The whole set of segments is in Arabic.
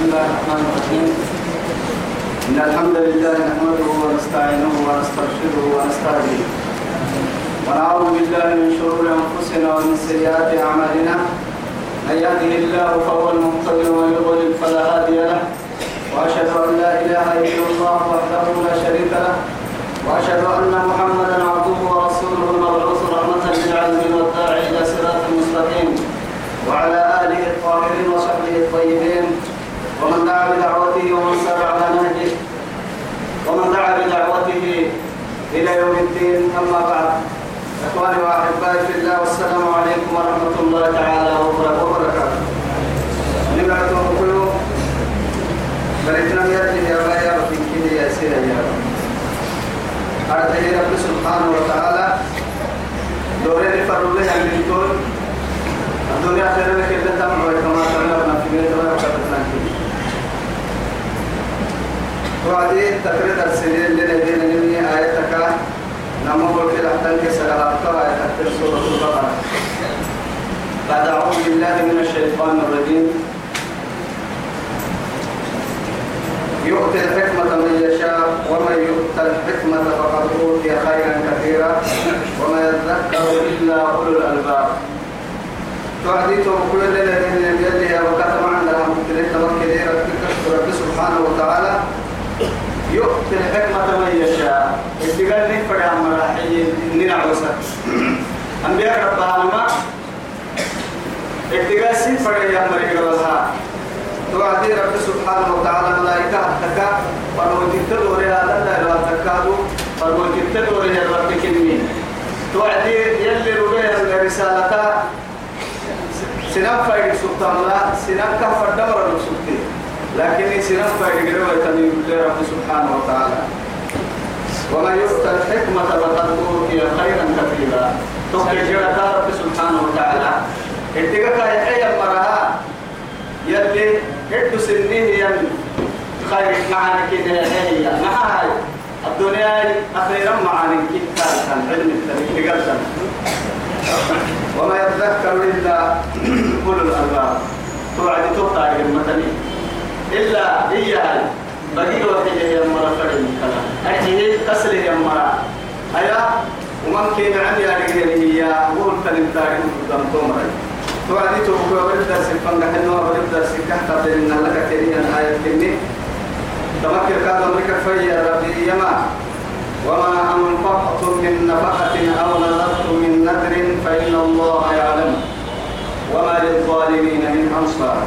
بسم الله الرحمن الرحيم. إن الحمد لله نحمده ونستعينه ونسترشده ونستهديه. ونعوذ بالله من شرور أنفسنا ومن سيئات أعمالنا. من يهده الله فهو المهتدي ومن يضلل فلا هادي له. وأشهد أن لا إله إلا الله وحده لا شريك له. وأشهد أن محمدا عبده ورسوله المبعوث رحمة للعالمين والداعي إلى صراط مستقيم. وعلى آله الطاهرين وصحبه الطيبين. ومن دعا بدعوته ومن سار على نهجه ومن دعا بدعوته إلى يوم الدين أما بعد. إخواني وأحبائي في الله والسلام عليكم ورحمة الله تعالى وبركاته. نبعث كل بريتنا يرجع يا بايا وفي كده يا سيدي يا رب. أرده رب سبحانه وتعالى. دورين من دون. الدنيا خير لك إلا تمر كما تمرنا في بيت الله وكتبنا وعدي تقريد السنين اللي ندينا نمي آيتك نمو قلت لحتنك سلام آية تقريد سورة البقرة. بعد أعوذ بالله من الشيطان الرجيم. يؤتي الحكمة من يشاء ومن يؤتى الحكمة فقد أوتي خيرا كثيرا. وما يذكر إلا أولو الألباب. تعديته كل الذين بيده وكتب عندنا ممكن توكل رب سبحانه وتعالى. يؤتي الحكمة من يشاء اتقال لي فرع مراحي إننا عوسا أنبياء رب العالمين اتقال سين فرع يا مريق الله توعدي رب سبحانه وتعالى ملائكة تكا فروجت دوري هذا لا لا تكادو فروجت دوري رب كنمي توعدي يلي ربي الرسالة سنام فايد سبحان الله سنام كفر دمر سبحانه لكن سنام فايد قروا يتنين رب سبحانه وتعالى. ومن يؤتى الحكمة فقد أوتي خيرا كثيرا. جرى رب سبحانه وتعالى. اتقاك يا مرها يلي هدو سنيه ين خير معانا كده هي. معاي الدنيا أخيرا معانا كده كان علم التاريخ قلتا وما يتذكر إلا أولو الألباب. توعد تقطع المتني إلا هي هاي بقي وحي هي مرة فرد كلا أجيه كسر هي مرة. أيا؟ ومن كان عندي هذه هي وهو الكلم تاريخ قدام تومري. توعدي توقع ورد سفن قحنا ورد سكحة بين لك كريا آية كني تمكر كاد أمريكا فيا ربي يما. وما أنفقتم من نفقة أو نذرتم من نذر فإن الله يعلم. وما للظالمين من أنصار.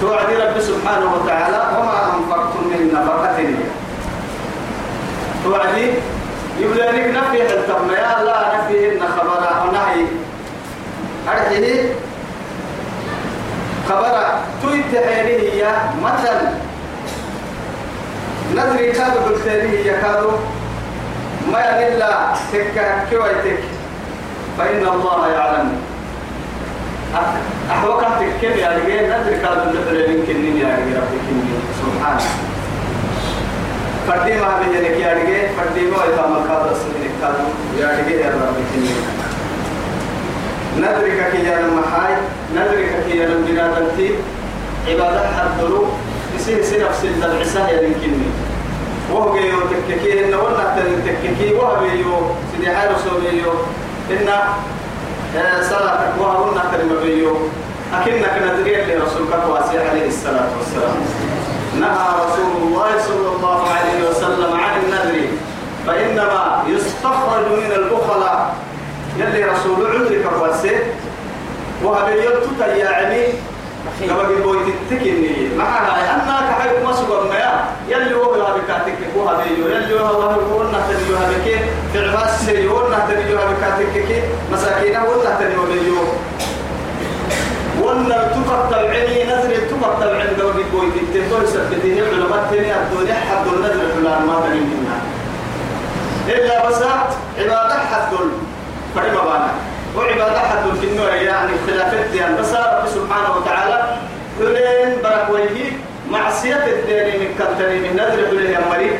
توعدي رب سبحانه وتعالى وما أنفقتم من نفقة. توعدي؟ يبلغ نفي التم يا الله نفي إن خبر نهي. أرحيه خبر تويت هي مثل نذري كادو بالخيري يكادو ما إلا تكا كويتك. فإن الله يعلم. أحوكا تكيب يا رجال؟ نذري كادو بالخيري يمكن يا رجال سبحانه فردي ما بيجي يا رجال فردي ما يتعمل كادو سنين كادو يا رجال يا ربك ندرك كي يا محاي ندرك كي يا بنادمتي عبادة حدلو يصير يصير نفس العساه يا لنكني وهو بيو تككي إن ولا تككي. وهو بيو سيدي حالو سو بيو إن صلاة وهو ولا كلمة بيو. أكنك ندري لرسولك واسع عليه الصلاة والسلام نهى رسول الله صلى الله عليه وسلم عن النذر. فإنما يستخرج من البخلاء. يلي رسول عذرك واسع وهذا يلتك يا لما بيقول تتكني. معها أنك حيث مسوى ما يلي هو بها بكاتك هو هذا يلي هو هو نحتاج هذا كي في سيور نحتاج هذا بكاتك كي مساكين هو نحتاج هذا ولا تقطع العلي نزل تقطع العلم لو بيقول تتكني. سبتين العلماء تاني. الدنيا حد النزل فلان ما بني منها إلا بس عبادة حد فريما بانا وعبادة حد في النوع يعني خلافات يعني بس رب سبحانه وتعالى كلين بركويه معصية الدين من نذر حليه أمري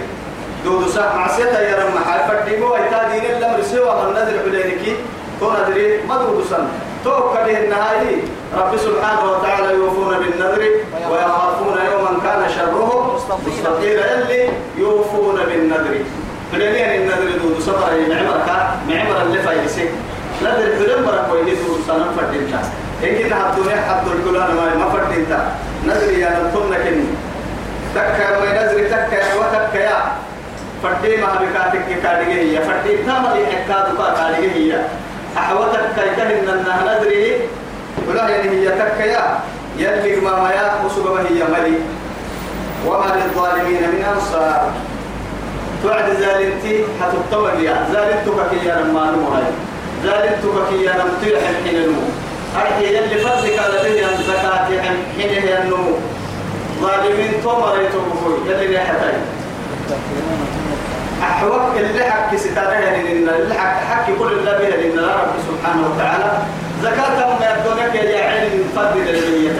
دودو سا معصية يا رب محال فرديمو ايتا دين الأمر سوى من نذر حليه تو نذري ما دودو سن تو كده النهاية. رب سبحانه وتعالى يوفون بالنذر ويخافون يوما كان شره مستطيلا يلي يوفون بالنذر. فلين النذر دود صبر معمرك معمر اللي فايسي. نذر فلين برك ويدي دود سنة فردينتا. إن كنا الدنيا حد الكلان ما فردينتا. نذر يا نطلنا كني. تكا نذر تكا وتكا يا. فردي ما بكاتك كارجه هي. فردي تام اللي حكادو كارجه هي. أحوتك كي كهن أنها ندري ولا يعني هي تكا يا. يلي ما ما يا. وسبب هي ملي. وما للظالمين من أنصار. توعد زالنتي حتطول يا. زالنتك يا نما نمهي زالنتك يا نمطيح حين النمو أرحي يلي فضلك لدي أن زكاة حين النمو ظالمين تومر يتوبوا يلي نحتاج أحوك اللي حكي ستاره لأن اللي حك حكي كل اللي بها لأن رب سبحانه وتعالى. زكاة ما يبدونك يا علم فضل الجمية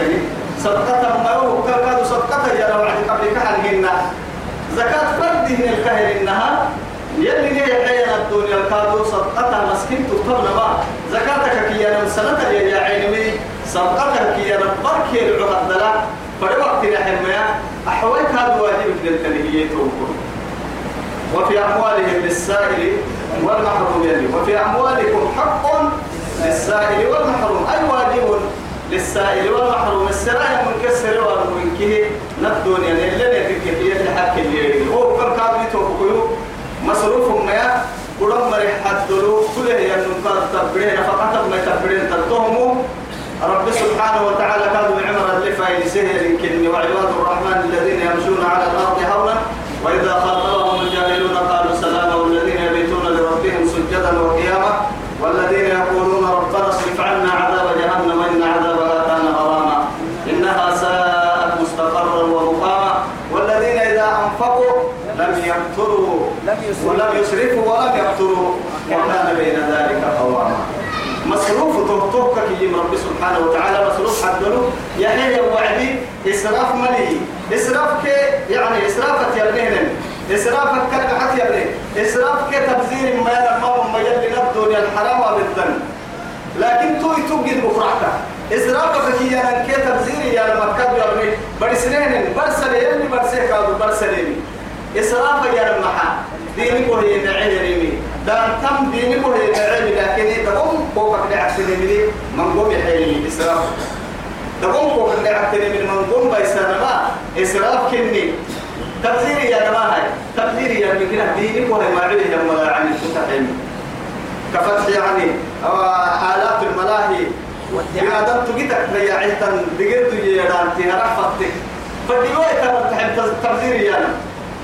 صدقة ما هو كادوا صدقة يا لو عند قبل كحل زكاة فرد من الكهل إنها يلي هي حياة الدنيا كادوا صدقة مسكين تطلب زكاتك كي أنا سنة يا علمي صدقتك كي أنا بركي العقد أحوال هذا واجب للتنهية توكل وفي أموالهم للسائل والمحروم يعني. وفي أموالكم حق للسائل والمحروم. أي واجب للسائل والمحروم؟ السرايا منكسر والمنكه نبدون يعني اللي في كيفية الحق اللي هو كم كابي توقيو مصروف ما قرم مريح حدلو كله ينقل تبرين فقط ما تبرين تلتهموا رب سبحانه وتعالى كانوا عمر اللي فايل سهل يمكن وعباد الرحمن الذين يمشون على الأرض هونا وإذا خاطبهم الجاهلون قالوا سلاما والذين يبيتون لربهم سجدا وقياما والذين يقولون ربنا اصرف عنا عذاب جهنم إن عذابها كان غراما إنها ساءت مستقرا ومقاما والذين إذا أنفقوا لم يقتروا ولم يسرفوا ولم يقتروا وكان بين ذلك قواما. مصروف توتوك كي رب سبحانه وتعالى مصروف حدلو. يعني وعدي إسراف ملي. إسراف كي يعني إسراف يبنين إسراف كلك حتى يبنين إسراف كي تبذير ما يرمى ما يلي نبدو الحرام بالذن لكن تو يتوجد مفرحك. إسراف كي أنا كي تبذير يا المكتب يبني برسنين برسل يلي برسيك أو برسلين إسراف يا المحا دينك وهي نعيم يمين دان تم دينك وهي نعيم لكن تقوم بوقك لعبتني مني من قوم يحيي إسراف. تقوم بوقك لعبتني من من قوم بيسانا ما إسراف كني. تبذيري يا جماعة تبذيري يا مكنا دينك وهي ما عليه يا ملاعن الفتحين كفتح يعني آلات الملاهي. يا دم تجيتك يا عيتن دقيت يا دان تهرح فتك فديوه تبذيري يعني.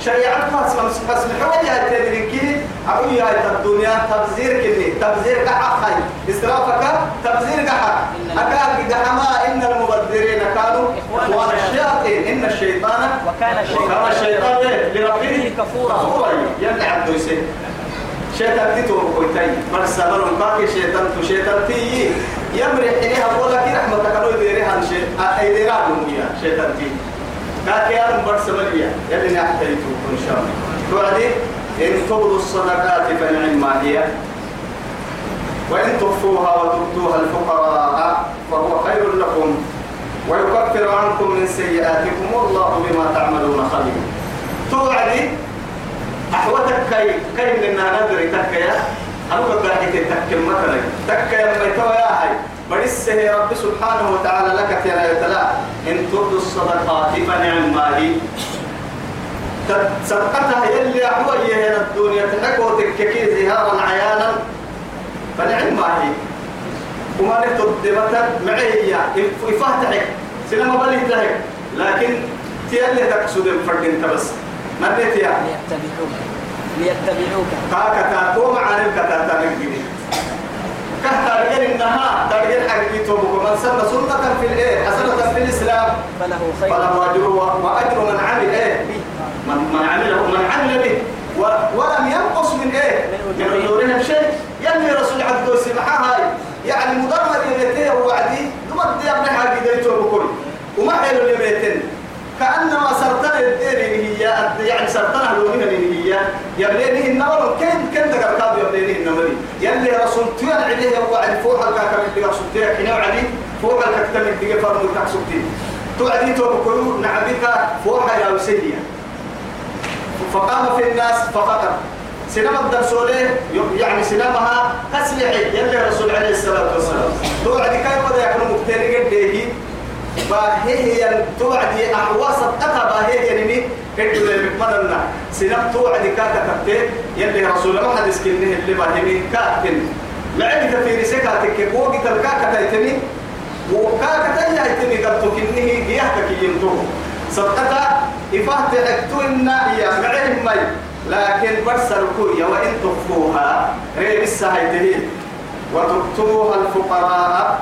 شريعة فاس فاس محوية تدري كي أقول يا الدنيا تبذير كني تبذير كحق إسرافك تبذير كحق أكاد دحما إن المبذرين كانوا إخوان الشياطين. إن الشيطان وكان الشيطان الشيطان لربه. كفورا. يمنع عبد يسير شيطان تيتو كويتاي. مرون باقي شيطان تو شيطان تي يمرح إليها ولا كي رحمتك. لو يديرها أيديرها من شيطان تي كاك يا رب برس مليا يلي نحتيتو إن شاء الله. توعدي إن تبدوا الصدقات فنعم ما هي. وإن تخفوها وتؤتوها الفقراء فهو خير لكم. ويكفر عنكم من سيئاتكم والله بما تعملون خبير. توعدي أحوتك كي كي لنا ندري تكيا. أنا قاعد تكيا مثلا. تكيا ما يتوى يا حي برسه رب سبحانه وتعالى لك يا يتلا إن تبدوا الصدقات فنعم ما هي صدقتها يلي أحوى هنا الدنيا تحكوا تككي زهارا عيانا فنعم ما هي وما نكتب دمتك معي يفتحك سينما بلي تهك لكن تيالي تقصد الفرد انت بس. ما نتيا؟ ليتبعوك. ليتبعوك. كاكا تاكو معاني كتا تنقدي كهتا رجل إنها ترجل حقيقي توبك من سن سنة في الإيه حسنة في الإسلام. فله خير. فله أجر وأجر من عمل إيه؟ من من عمله من عمل به. ولم ينقص من إيه؟ من أجورهم. شيء. يلي رسول عبد السمحة هاي. يعني مدرمر يلتيه وعدي دمت يا ابن حاجة ديتو بكل وما حلو بيتن كأنما سرطان الدين هي يعني سرطان اللي هي. يبلينه النور كن كن تقرقاب يبلينه النمري يلي رسول تيان عليه وعد فوق الكاكا اللي قصدتك هنا وعدي فوق الكاكا اللي فرمو تحسبتين توعدي توكلوا نعبك فوحة يا وسيديا فقام في الناس ففقر. سينما الدرسولين يعني سينماها كسلحي يلي الرسول عليه الصلاة والسلام. توعد كيف يكون مكتري قد باهي هي توعد أحواس التقى باهي يعني كدو لمدنا سينم توعد كاكا كبتين يلي رسول ما حد يسكنه اللي باهي كاتن معك في رسكاتك وقت الكاكا تيتني وكاكا تيتني قد تكنه جيهتك ينتو. صدقتا إفاه تعكتو إن يا معهم مي لكن برسل كوية وإن تخفوها. ريب السهيتين وتكتبوها الفقراء.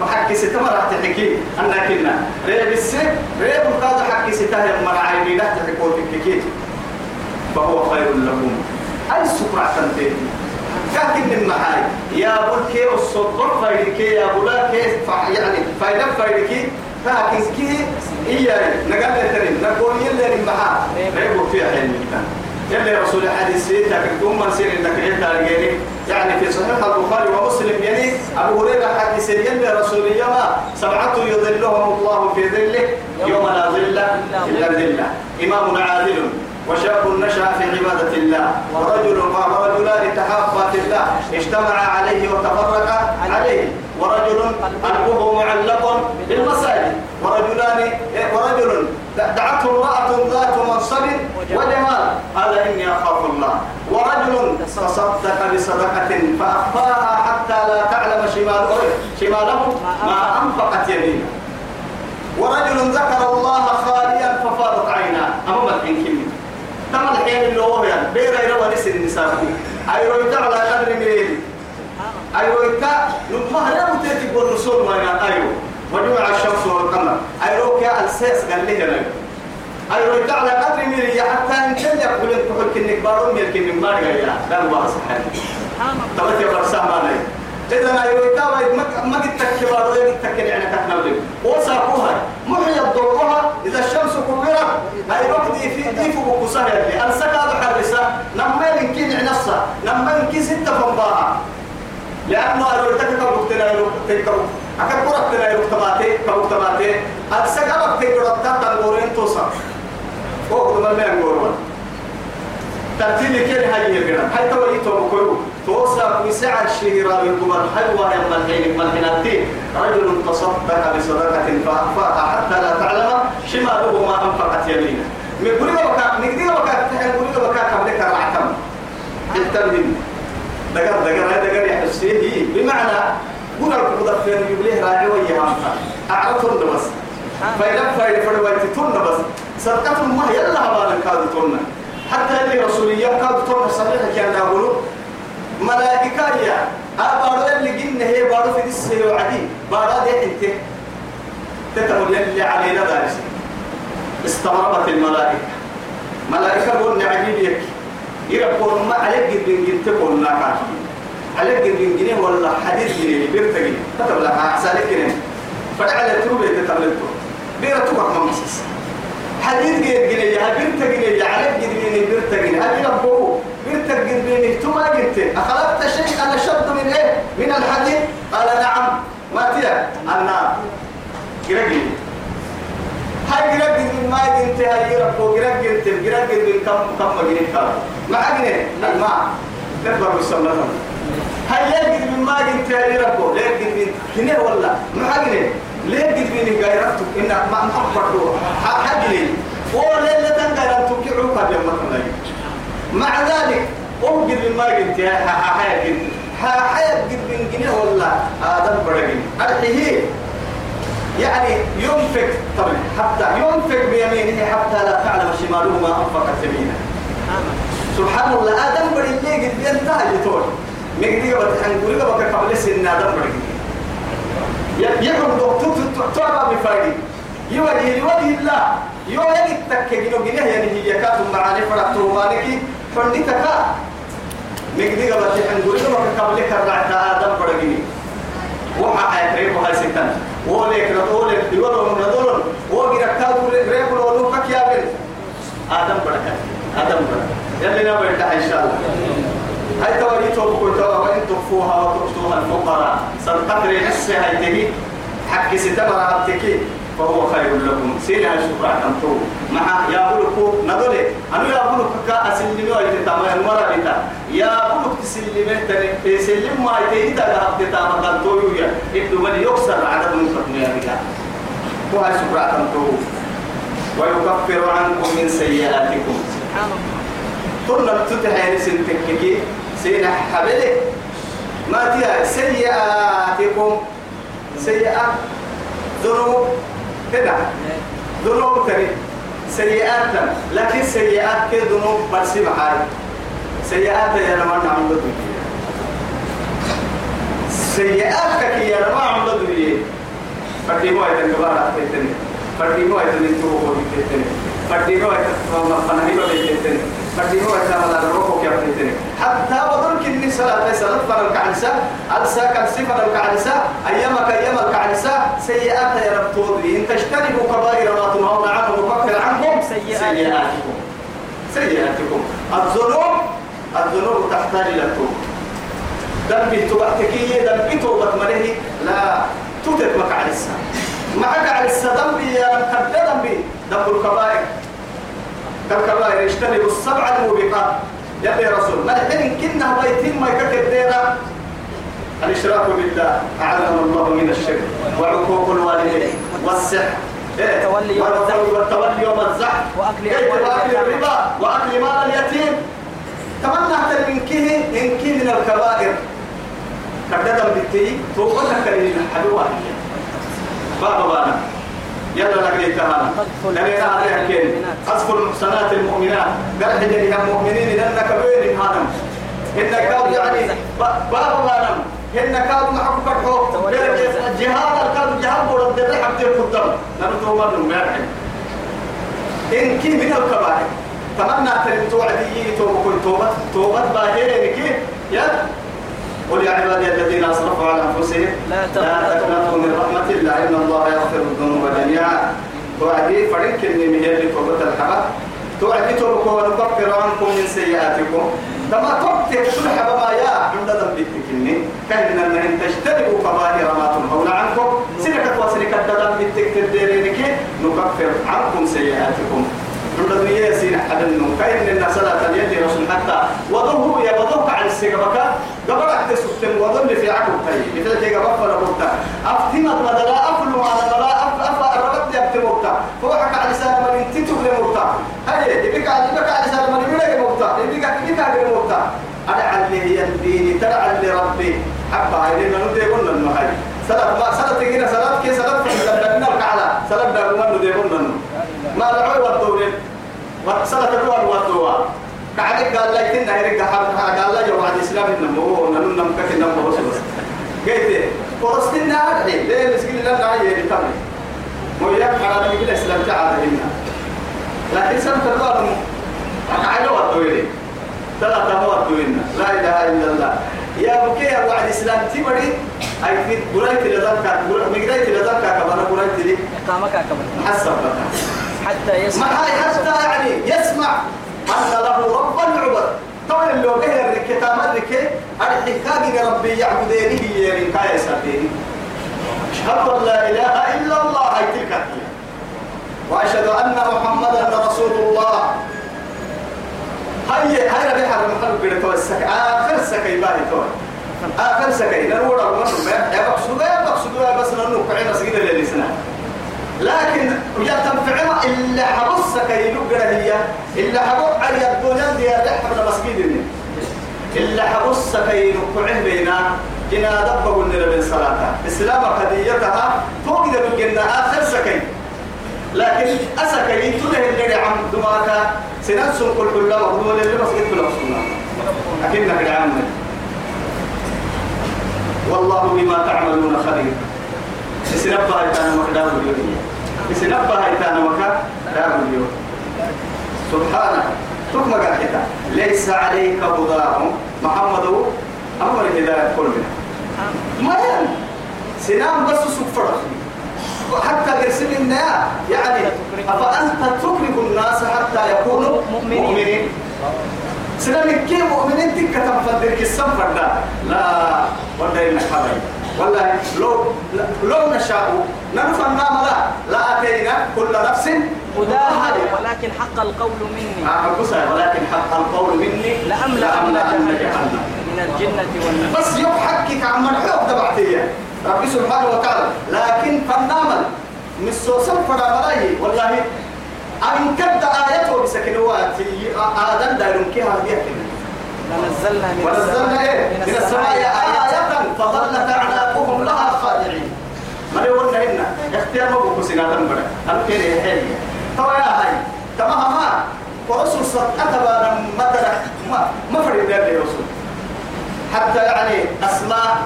فحكي ستما راح تحكي. أنا كنا ريب السه ريب القاضي حكي ستاه مرعي بيدا تحكوا تككي فهو خير لكم. أي سكرة تنتهي؟ كاتب من معاي يا بلكي الصدق فايدكي يا بلاكي يعني فايدة فايدكي لكن كي إياي. نقل لترين نقول يلي نمحا ريبو فيها حين يلي رسول الحديث تكتم من سير انك انت يعني؟ في صحيح البخاري ومسلم يعني أبو هريرة حديث يلي رسول يما سبعه يظلهم الله في ظله يوم لا ظل إلا ظله. إمام عادل وشاب نشأ في عبادة الله. ورجل ورجلان تحابا في الله. اجتمع عليه وتفرقا عليه. ورجل قلبه معلق بالمساجد. ورجلان ورجل دعته امرأة ذات منصب وجمال. قال إني أخاف الله. ورجل تصدق بصدقة فأخفاها حتى لا تعلم شماله شماله ما أنفقت يمينه. ورجل ذكر الله خاليا ففاضت عيناه. أمام الحين تم الحين اللي هو يعني. بيرا يروى نسر النساء أي رويتا على قدر ميلي أي رويتا نبها لا متيتك والرسول ما أيوه. وجمع الشمس والقمر. أي روكا السيس قال لي هنا. أي رويتا على قدر ميلي حتى إن كان يقول لك تقول كنك بارون ميلك من مارغا يا لا الله سبحانه. تبت يا برسام عليه إذا ما يرويتا ما قد تكبر ولا قد تكبر يعني تكنولي وساقوها. محيا الضوءها. إذا الشمس كبرت هاي وقت في ديف وقصها اللي أنسكا بحرسة لما يمكن نفسها لما يمكن ستة فنباها لأنه أرويتك كبكتنا يروكتك أكا كرتنا يروكتماتي كبكتماتي أنسكا بكتك يروكتك تنقورين توصل وقت ما المين قورون ترتيلي كده هاي يقرأ هاي توي تو كيو توصى بسعر شهيرا بالقمر حلوة يا ملحين ملحيناتي رجل تصدق بصدقة فأخفاها حتى لا تعلم شماله ما أنفقت يمينه من كل وكا نقدر وكا تحن كل وكا قبلك العتم التمين دقر دقر هذا دقر يحسيه بمعنى قول المضفين يبليه راجع ويا أعرفهم بس. فإذا فايد فرويت تون بس صدقة ما يلا هبال كاد تون حتى اللي رسولية كاد تون صحيح كان يقولوا ملائكة يا. أبارو اللي جن هي بارو في السير وعدي. بارو ده أنت. تتقول اللي علينا دارس. استغربت الملائكة. ملائكة قلنا عجيب يك يربون ما عليك قد من جنت قلنا عليك قد من جنيه ولا حديث جنيه بيرتقي. كتب لك أحسالك جنيه. فعلى تروبة تتملتو بيرتوك ما مسيس حديث قد جنيه يا بنت جنيه عليك قد جنيه بيرتقي. هل يربوه بنتك قد جنيه ثم قلت أخلقت شيئا أشد من إيه؟ من الحديث؟ قال نعم. ما تيا؟ النار. قرقي هاي قرق من ما جنت هاي ربو قرق جنت قرق من كم كم جنت كم ما عجنة الماء نكبر بالسمنة هاي ليه من ما جنت هاي ليه قد من كنه ولا ما ليه قد من غيرتك إن ما محبط حجلي ولا لا تنقل تكعوك بيوم مع ذلك أوجد من ما جنت حياة جنت حياة قد من جنيه ولا آدم برقين أرحيه. يعني ينفق طبعا حتى ينفق بيمينه حتى لا تعلم شماله ما انفقت يمينه سبحان الله آدم بدي اللي قد ينتهي يطول مقدي قبل حنقول قبل قبل سن آدم بدي يحب دكتور تعبى بفايدي يوجه لوجه الله. يو يجي تكجنو جنيه يعني هي كاتب معاني فرقتو مالكي فندتك مقدي قبل حنقول قبل كرعت آدم بدي وحا حياتريب وهاي ستان ردولك يقولوا من ردولن وقرا كادو ريب ولو فك يا بن آدم بركة آدم بركة. يلي نبي إن شاء الله. هاي توري توبكوا توا وإن تخفوها الفقراء. صدقت ريحس هاي تهي. حق ستمر عبتكي فهو خير لكم. سينا شكرا تمتو مع يا بلوكو ندولي أنا يا بلوك كا أسلمي ويتتاما المرة بتا يا بلوك تسلمي تني. تسلم ما يتيتا لها تتاما قلتو يا. ابن من يكسر عدد من يا بتا وهاي شكرا تمتو ويكفر عنكم من سيئاتكم. طلب تتحين سنتككي سينا حبلك ما تيا سيئاتكم. سيئات ذنوب. كده ذنوب تري سيئات لكن سيئات كذنوب برسي محاري سيئات يا رمان عم بدوية سيئات كي يا رمان عم بدوية فرديمو أيضا كبارة تتني فرديمو أيضا نتوه تتني فرديمو أيضا فنهيبا تتني فرديمو أيضا ملا روحو كيف تتني حتى وضل كني صلاة صلاة فرق عنسا ألسا كالسي فرق عنسا أيامك أيامك عنسا سيئات يا رب تودري إن تجتنبوا كبائر ما تنهون عنه نكفر عنكم سيئاتكم. سيئاتكم. سيئاتكم الذنوب تحتاج إلى التوبة. ذنبي تبعتكي ذنبي توبة ملهي. لا توتت مك على السا معك على السا ذنبي يا قد ذنبي ذنب الكبائر. كالكبائر اجتنبوا السبع الموبقات. يا يا رسول ما الحين كنا بيتين ما يككر دينا الإشراك بالله أعلم الله من الشرك وعقوق الوالدين والسحر. إيه؟ والتولي يوم الزحف. وأكل اليتامى. الربا وأكل مال اليتيم. تمنى حتى من كه ان كه من الكبائر. كددا بتي توقتك للحلوة بابا بانا. يلا قذف لأننا عليها كين. قذف المحصنات المؤمنات. قال حجرها المؤمنين لأنك بين هانم إن كاد يعني ب- بابا بانا إن كاد معك فتحو تولي والزحف. جهاد الكاد جهاد ورد تير قدام لأنه تومر من إن كي من الكبائر. تمنى تريد توعدي توبة؟ توبة. توبة باهرين كي. يا. قل يا عبادي الذين أسرفوا على أنفسهم. لا تقنطوا من رحمة الله ان الله يغفر الذنوب جميعا فريق اللي مهل توبة الحبة توعدي توبة ونكفر عنكم من سيئاتكم. كما تبتك سلح بما يا عند ذنبك كني كأن ان ان تجتنبوا كبائر ما تنهون عنكم. سنك وسنك الدم بالتكتر ديرينك نكفر عنكم سيئاتكم. عند الدنيا سين حدن كاين لنا صلاة اليد رسول حتى وضوه يا وضوك على السيقبك قبل أحد سبتم وضل في عقب تي مثل قبل فرقبتا أفتمت مدلا أفلو على ملا أف أف فوحك على لسان من انت تبلي موتا هاي يبيك على يبيك على لسان من يبيك موتا يبيك يبيك على موتا أدعى اللي هي الدين تدعى اللي ربي. حبا هاي لنا ندي قلنا إنه هاي. سلام ما سلام تجينا سلام كي سلام في لنا الكعلة سلام دا قلنا ندي قلنا ما لعوي والدورين وصلت الدول والدوا كعدك قال لك إن هيرك حرب قال لا جواب الإسلام إنه هو نحن نمكك إنه بس بس. قلت فلسطين نادي ليه مسكين لنا نعيه بتمني مو يك حرام يقول الإسلام تعالى هنا. لكن سنة الدول أكعلوا والدوين ثلاثة الدوين لا إله إلا الله. يا بكي يا وعد الإسلام تبري أي في قريت لذلك مقريت لذلك كمان قريت لي. إقامك أكبر. حسب حتى يسمع. ما هاي حتى يعني يسمع. أن له ربا يعبد طبعا اللي هو قهر الكتاب الركي. الحكاية ربي يعبدينه يعني كاية سابيني أشهد أن لا إله إلا الله. هاي تلك هي. وأشهد أن محمدا رسول الله. هاي هاي ربي حرم حرم بيرة توسك آخر سكي باهي توي آخر سكي. نروح على مصر يا بقصدوا يا بقصدوا بس ننوك عين سجيد اللي سنة لكن يا تنفعنا إلا حبسك يلقى هي. إلا حبس على الدنيا دي رحب المسجد إلا حبسك يلقى بينا جنا دب قلنا من صلاة إسلام قضيتها فوق ذا الجنة آخر سكين. لكن أسكي تله اللي عم دماغك سننسل كل كل مقدول اللي مسجد كل مصنع أكنك العامل والله بما تعملون خبير. سنبها إتانا مكدام اليوم. سنبها إتانا مكدام اليوم. سبحانه تكما قاعدة ليس عليك هداهم. محمد أمر الهداية كلنا ما يعني سنام بس سفرة حتى قرسم النيا يعني أفأنت تكره الناس حتى يكونوا مؤمنين. مؤمنين؟ سنام كي مؤمنين تك تنفذر كالسفر لا لا ولا حبيب والله لو لو نشاء نرفع النام لا لا كل نفس هداها ولكن حق القول مني. آه ولكن حق القول مني. لأملأن جهنم. من الجنة والناس بس يوم حقك عن مرحوب تبعتيه ربي سبحانه وتعالى لكن فنامل مسوسا فدا ملاي والله أن كد آيته بسكنوات آدم دايرون كيها هي ونزلنا من ونزلنا إيه؟ من السماء آية. فظلت أعناقهم لها خاضعين ما يقولنا هنا اختيار ما بقول سنة تنبرة أمكن يحيي ترى يا هاي تمام ما. ورسول صلى أتبع ما ما ما فرق بين رسول. حتى يعني أسماء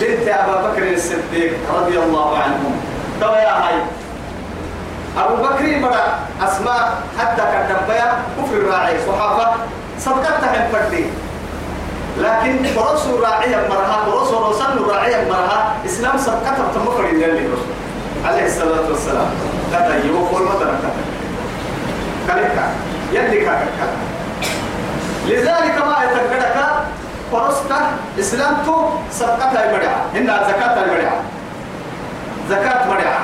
بنت أبا بكر الصديق رضي الله عنهم. ترى يا هاي. أبو بكر برا أسماء حتى كدبيا كفر الراعي صحافة صدقتها الفردي لكن برسول راعي مرها برسول رسول راعي مرها إسلام صدقتها تمفر الرسول عليه الصلاة والسلام. كذا يوفر مدرك كذا يلي كذا لذلك ما يتقدك فرصة إسلام تو صدقتها المرعى هنا زكاة المرعى زكاة مرعى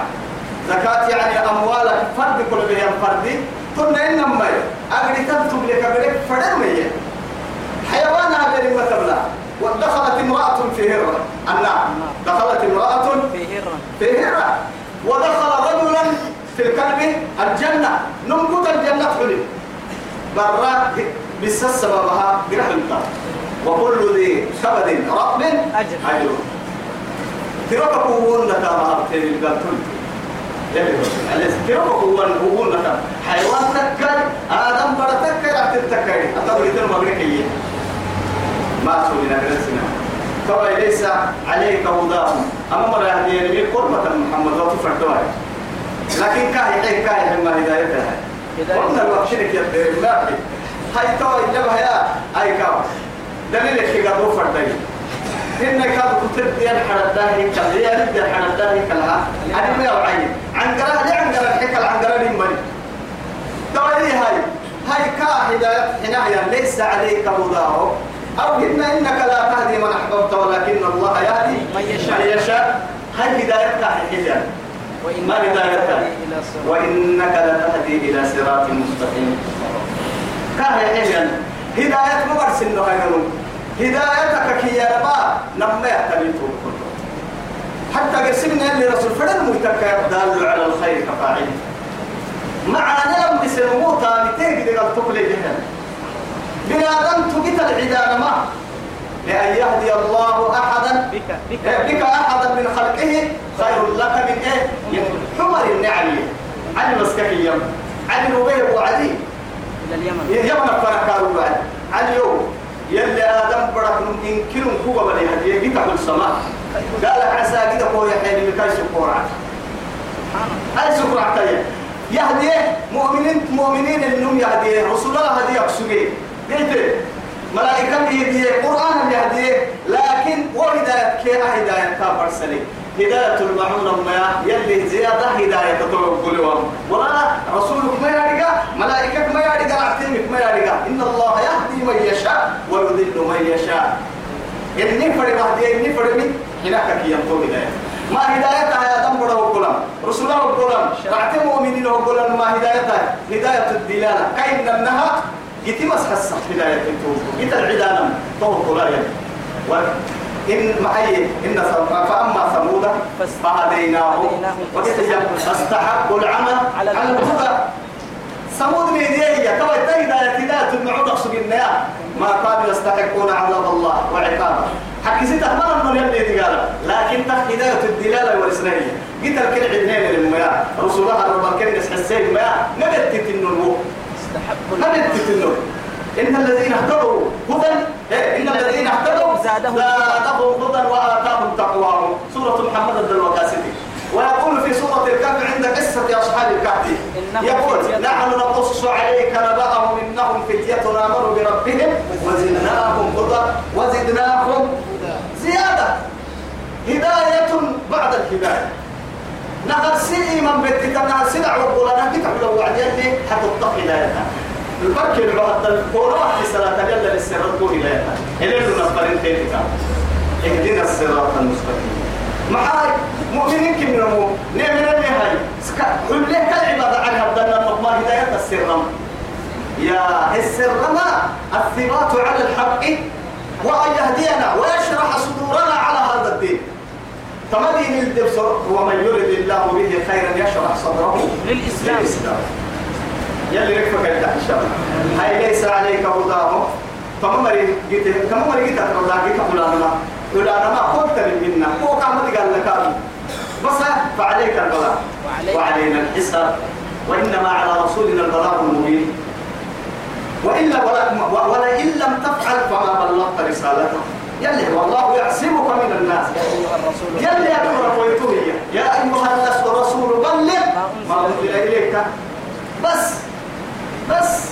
زكاة يعني أموالك فرد كل بهم فردي ثم إنما أجري تكتب لك بريك فرد حيوان هذا ما تبلع ودخلت امرأة في هرة. النار. دخلت امرأة في هرة. في هرة. ودخل رجلا في الكلب الجنة. نمكت الجنة حلم برا بس سببها جرح الكلب وكل ذي كبد رطب أجر. أجر. تركوا ونك ما أبتين القلب كيرو هو هو نتا حيوان تكر آدم بڑا تكر عبد التكر أتبري تنو مغرقية. ما سولنا جلسنا كما ليس عليك هداهم. أما مرة هذه من قربة محمد وتفردوها لكن كاهي حي كاهي ما هدايتها. قلنا يدير ملاحي هاي تو إلا بها أي كاو دليل الحقا دو فردين إن كاد كتب ديال حرداه كلا ديال ديال حرداه كلا أنا ما أوعي عن قرا لي عن قرا الحكا عن قرا لي مري توي هاي. هاي كا هداية هنا ليس عليك هداه أو إن إنك لا تهدي من أحببت ولكن الله يهدي من يشاء. يشاء. هاي هدايتك وإن ما هدايتك وإنك لتهدي إلى صراط مستقيم. كاهي حجة هداية مبرس إنه هاي هدايتك كي يا ربا نما يحتميته حتى قسمنا اللي رسول فلن متكا دال على الخير كفاعل. معنا لم بسنموتا متين قد تقلي بها بنادم تقيت العدان ما. لأن يهدي الله أحدا. بك بك. بك أحدا من خلقه خير لك من إيه؟ حمر النعم علي مسكحي علي ربيع وعدي. إلى اليمن. يمن فرقا بعد. علي يوم يلي آدم برك يمكن هو بني هديه بيتعب السماء قال عسى كده هو يحيي بكاي سكورة سبحان الله. هاي سكورة تايا يهدي مؤمنين مؤمنين إنهم يهدي رسول الله هدي يقصدي. بيت ملائكة يهدي قرآن يهدي لكن وهداية كي هداية كافر سليم هداية المعونة ما يلي زيادة هداية تطلب ولا رسولك ما ملائكة ما يرجع عتيمك ما يرجع إن الله يهدي من يشاء ويضل من يشاء. إني فرد هدي إني فرد من هناك كي ينطو هداية. ما هدايتها يا دم بڑا وقلم رسول الله وقلم رعت مؤمنين وقلم ما هدايتها هداية الدلالة. كأن أنها جيتي مسحس هداية التوب جيت العدانة تو قلايا إن معي إن فأما ثمود فهديناهم فاستحقوا العمى على على الهدى. ثمود هي كما تهدى هداية المعود أقصد النيا ما كانوا يستحقون عذاب الله وعقابه. حكي ستة مرة من يلي قال لكن تخ هداية الدلالة والإسرائيلية قلت الكل عدنين للمياه رسول الله رب الكريم يسحسين ما نبت تتنون استحبوا ما بتتنون إن الذين اهتدوا هدى. إيه، إن الذين اهتدوا زادهم هدى وآتاهم تقواهم. سورة محمد الدلوكاسدي ويقول في سورة الكهف عند قصة أصحاب الكهف. يقول. نحن نقص عليك نبأهم إنهم فتية آمنوا بربهم وزدناهم هدى وزدناهم زيادة. هداية بعد الهداية. نقل سي من بيتك نقل سلع وقولا نكتب لو وعد يلي حتطق هدايتها البركة اللي بعد القرآن في صلاة للسرات قول هدايتها إليه نصبرين تيتك اهدنا الصراط المستقيم. معاي مؤمنين كم نمو نعمل اللي هاي؟ سكا حليه السرم يا السرم الثبات على الحق. وأن يهدينا ويشرح صدورنا على هذا الدين. تمدين الدبسر ومن يرد الله به خيرا يشرح صدره للإسلام. للإسلام. يلي ركبك انت إن شاء الله. هاي ليس عليك هداهم. فما مري جيت كم مري جيت لك جيت فلان ما فلان ما قلت منا. هو كان قال لك بس فعليك البلاغ. وعلينا الحساب وإنما على رسولنا البلاغ المبين. وإلا ولا ولئن لم تفعل فما بلغت رسالته. يلي والله يعصمك من الناس. يلي أمر ويتوهي يا أيها الرسول بلغ ما أنزل إليك. بس. بس.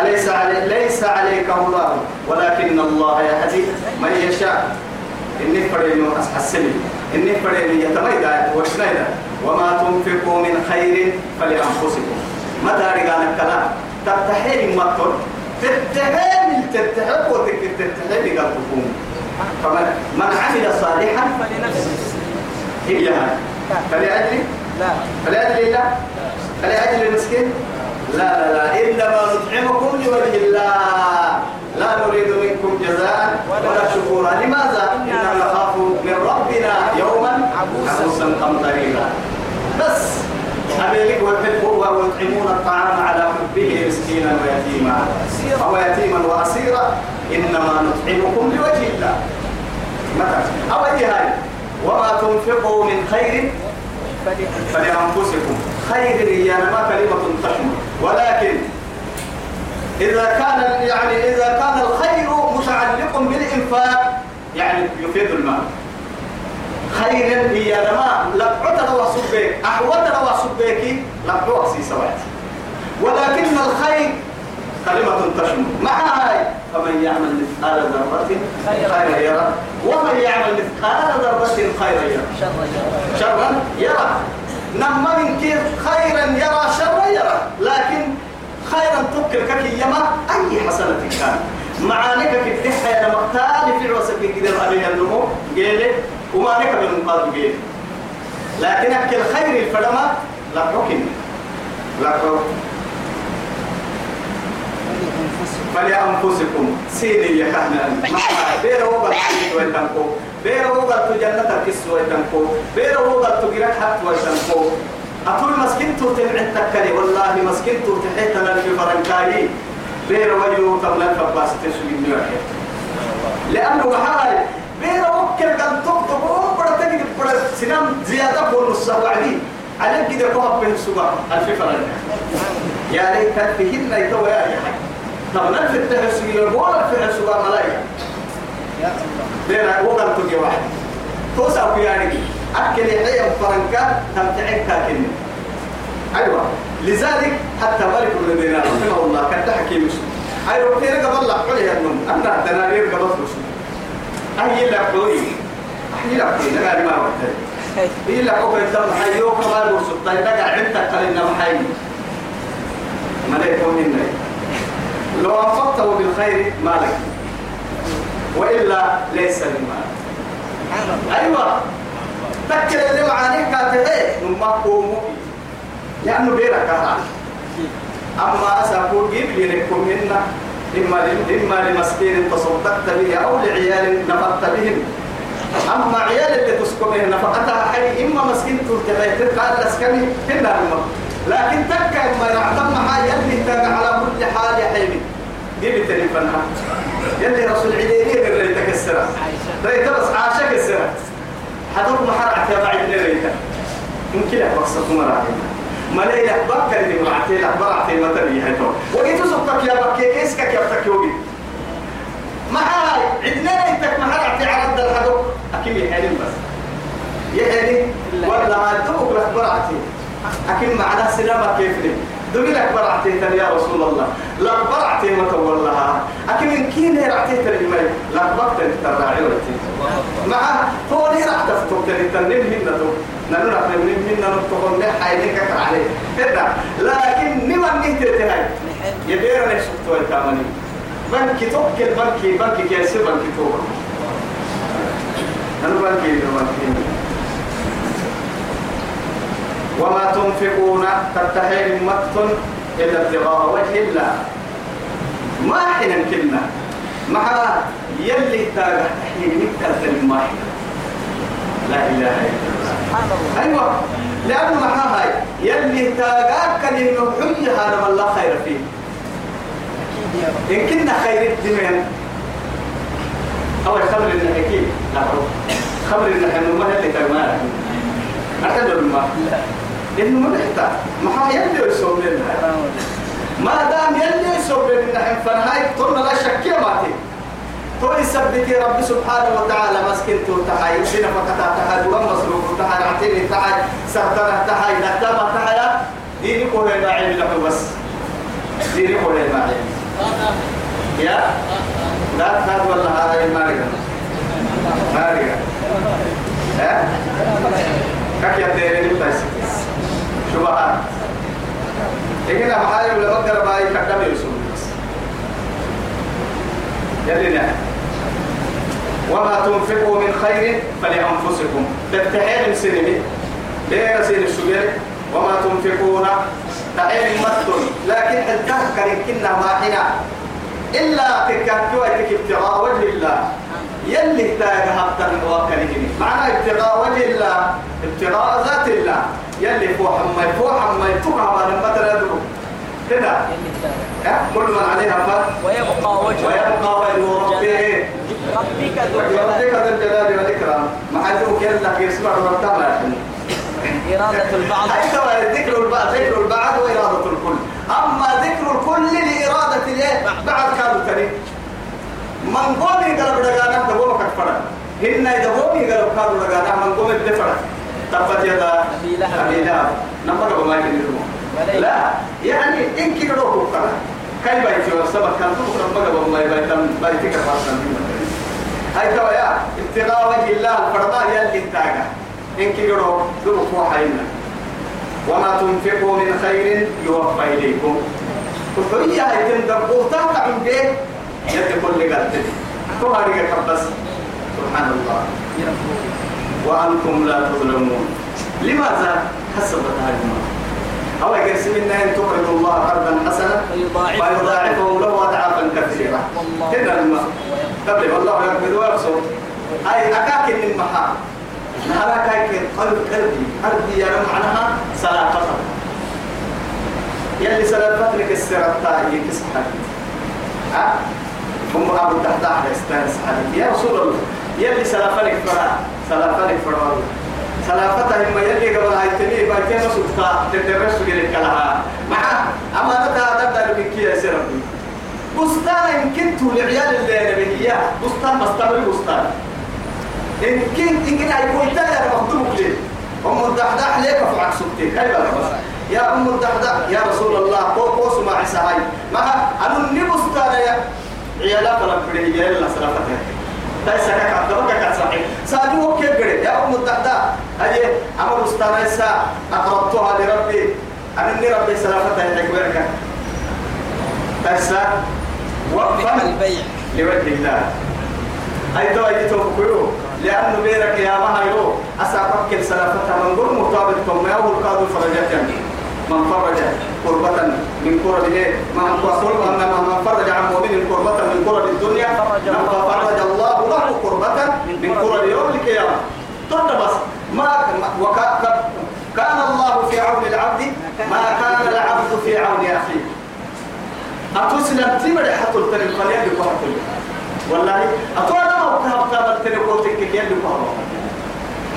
أليس علي ليس عليك هداه ولكن الله يهدي من يشاء. إني فرينو أسحسني إني فرينو يتميدا وشنيدا. وما تنفقوا من خير فلأنفسكم. متى رجال الكلام؟ تتحين مطر تتحين تتحب وتتحين قلبكم فمن من عمل صالحا فلنفسه. هي فلأجل؟ لا. فلأجل الله فلأجل المسكين؟ لا لا لا. إنما نطعمكم لوجه الله. لا نريد منكم جزاء ولا شكورا. لماذا؟ إنا نخاف من ربنا يوما عبوسا قمطريرا. بس أميلك والحبوة ويطعمون الطعام على حبه مسكينا ويتيما. أو يتيما وأسيرا. إنما نطعمكم لوجه الله. متى؟ أو هاي وما تنفقوا من خير فلأنفسكم. خير هي ما كلمة تشمل ولكن إذا كان يعني إذا كان الخير متعلق بالإنفاق يعني يفيد المال. خير هي لما لقعت لو سبيك أحوت لو سبيك لقعت سي سوات ولكن الخير كلمة تشمل. مع هاي فمن يعمل مثقال ذرة خيرا يرى ومن يعمل مثقال ذرة خيرا يرى شرا يرى نما من كيف خيرا يرى شرا يرى لكن خيرا تذكر كك يما أي حسنة كان. معانك كدحة يا مختال في عوسك كده عليها النمو قيل وما من قاد قيل. لكن أكل خير الفلمة لا حكم لا حكم فلأنفسكم. سيدي يا كهنان بير هو قلت ويتنكو. بير هو قلت جنة كس ويتنكو. بير هو قلت جرك حق ويتنكو. أقول مسكين تو تبعت تكلي والله مسكين تو تحيتنا في فرنكاي بير ويو تملا فباس تسوي نيوحي لأنه محال بير وكل قد تكتب وبرا تجد برا سنام زيادة بونص وعدي عليك كده كوها بين السبع ألف فرنك. يا ليت فيهن يتوى يا حي. طب نلف التهسي ولا في السبع ملايين. يا الله بين وقت تجي واحد. توسع في يعني. أكل يحيى فرنكا تمتعك كاكن أيوة. لذلك حتى ملك بن دينار رحمه الله كان تحكي مش أي روتين قبل لك عليها النوم أنا دنانير قبل فلوس أهي لك قولي أهي لك قولي نقال ما وقت هي لك أوكي تم حيو كمان ورسول طيب نقع عندك حي ما لا يكون هنا لو أنفقته بالخير مالك. وإلا ليس للمال أيوه. تكل اللي معانيك كاتبه نما قوموا. لأنه بيرك هذا أما اسافو جيب لي لكم منا إما إما لمسكين تصدقت به أو لعيال نفقت بهم. أما عيال اللي تسكن نفقتها حي إما مسكين ترتبه قال لسكني هنا لكن تكا إما يعتم معايا اللي تابع على كل حال يا حبيبي. جيب تليفونها يلي رسول عيدين اللي تكسرها ريت بس عاشق السنة. حدوك محرع تبع ريتا ممكن أبصر مراحل ما لي بكر اللي معتي لك برعتي ما تبي هتو وقيت سبتك يا بكي كيسك يا بتك يوبي؟ ما هاي عندنا انتك محرع على الدل حدوك أكيد يحلم بس. يحلم ولا ما دوك برعتي أكيد معنا سينما كيف لي. دمي لك برعتي يا رسول الله. لا برعتي ما تولها أكيد من كين هي رعتي ترى لا انت تراعي مع هو ليه راح تفتح تاني تنين منا تو نحن راح نمين منا نتقون ده حاجة كتر عليه كده لكن نما نهت تهاي يبير أنا شفت الكامني بنك توكل بنك بنك كيسي بنك توكل أنا بنك بنك وما تنفقون تتحين مت إلا ابتغاء وجه الله. ما حين كلمة. مع يلي تاجح تحين مكة ما لا إله إلا الله. أيوة. لأنه معها هاي يلي تاجاك كلمة حي هذا ما الله خير فيه. إن كنا خير الدنيا أول خبر إن حكي لا خبر إن حنو ما اللي كمان أعتذر ما. إنه ما بيحتاج. ما يلي يسوي لنا. ما دام يلي يسوي لنا فنهاي طولنا لا شك يا ماتي. تو يثبت رب سبحانه وتعالى مسكنته تحاي. سنة فقطع تحاي. ورم مصروف تحاي. عتيني تحاي. سهتنا تحاي. نتابع تحاي. ديني قوله ما علم له بس. ديني قوله ما علم يا؟ لا تناد والله. هاي ماريا. ماريا. ها؟ كيف يديرني بس. شبهات ما حاجة ولا بقدر باي كتاب يوسف. يلي وما تنفقوا من خير فلأنفسكم. تتحيل سنمي. ليه سين السجل وما تنفقون تعين متن لكن التذكر كنا ما حنا إلا تكاكوا ابتغاء وجه الله. يلي تاج حتى الموكلين معنى ابتغاء وجه الله. ابتغاء ذات الله. يلي فوح ما فوح ما يتوقع ما نبتر كده؟ كل من عليها فات ويبقى وجه ويبقى وجه ربه ربك ذو الجلال. والإكرام. ما حدوك يلا يسمع ربنا إرادة البعض. أيضا ذكر البعض ذكر البعض وإرادة الكل. أما ذكر الكل لإرادة بعد كانوا تاني من قومي قلب رجانا دبوما كفرا هن دبومي قلب كانوا رجانا من قومي دفرا تبت يدا. أبي لهب. نمر يكنيرمو وليه؟ لا يعني إن كي روحو كلا كاي بايتي وسبب كان تقرا بقى بما يبايتم بايتي كفاسا هاي توا يا ابتغاء وجه الله الفرضاء يلي انتاجا إن كي روحو دروك وحينا وما تنفقوا من خير يوفى إليكم. وهي هيتم دبوه تقع من بيت يد كل قلت تو هذه كبس سبحان الله. وأنتم لا تظلمون. لماذا حسب هذه أو يقسم منا أن تقرضوا الله قرضا حسنا فيضاعفه له أضعافا كثيرة. هنا الماء قبل والله يقبض ويبسط أي أكاك من محا نهارك هيك قلب قلبي؟ قلبي يا معناها سلافة يلي سلافة لك السرطة يكسحك ها؟ هم أبو الدحداح يستانس عليك. يا رسول الله. يلي سلافة لك فرا سلافة لك فرا. سلافة هم يلي قبل هاي تني باكين سلطة تدرس لك لها. مع أمانتها تبدأ بك يا سرطة بستان إن كنت لعيال اللي نبيه بستان مستمر بستان. إن كنت إن كنت أيقول تاني أنا مخدومك ليه؟ أم الدحداح ليك فعك هاي بقى بس. يا أم الدحداح يا رسول الله قوس مع عيسى هاي ما أنا النبستان يا عيالات ربنا يجي الله سلامتك كك عبدك كك صحيح سادو كيف قري يا أم الدحداح هاي أمر بستان عيسى أقربتها لربي. أنا إني ربي سلامتها يحكي تسا وقفا البيع. لوجه الله. أي تو أي تو كيو لأنه بيرك يا ما هيرو أسافك كل سلافتها من قول مطابق ثم يأول قادو فرجات يعني من فرج قربة من كرة إيه؟ ما أقول أن من فرج عن مؤمن قربة من كرة الدنيا؟ الله فرج الله له قربة من كرة يوم القيامة. طرد بس ما كان الله في عون العبد ما كان العبد في عون أخيه. أتوسلم تمر حتى التنين خليا بقى والله أتوا أنا ما بكره بكره التنين قوتك كيف بقى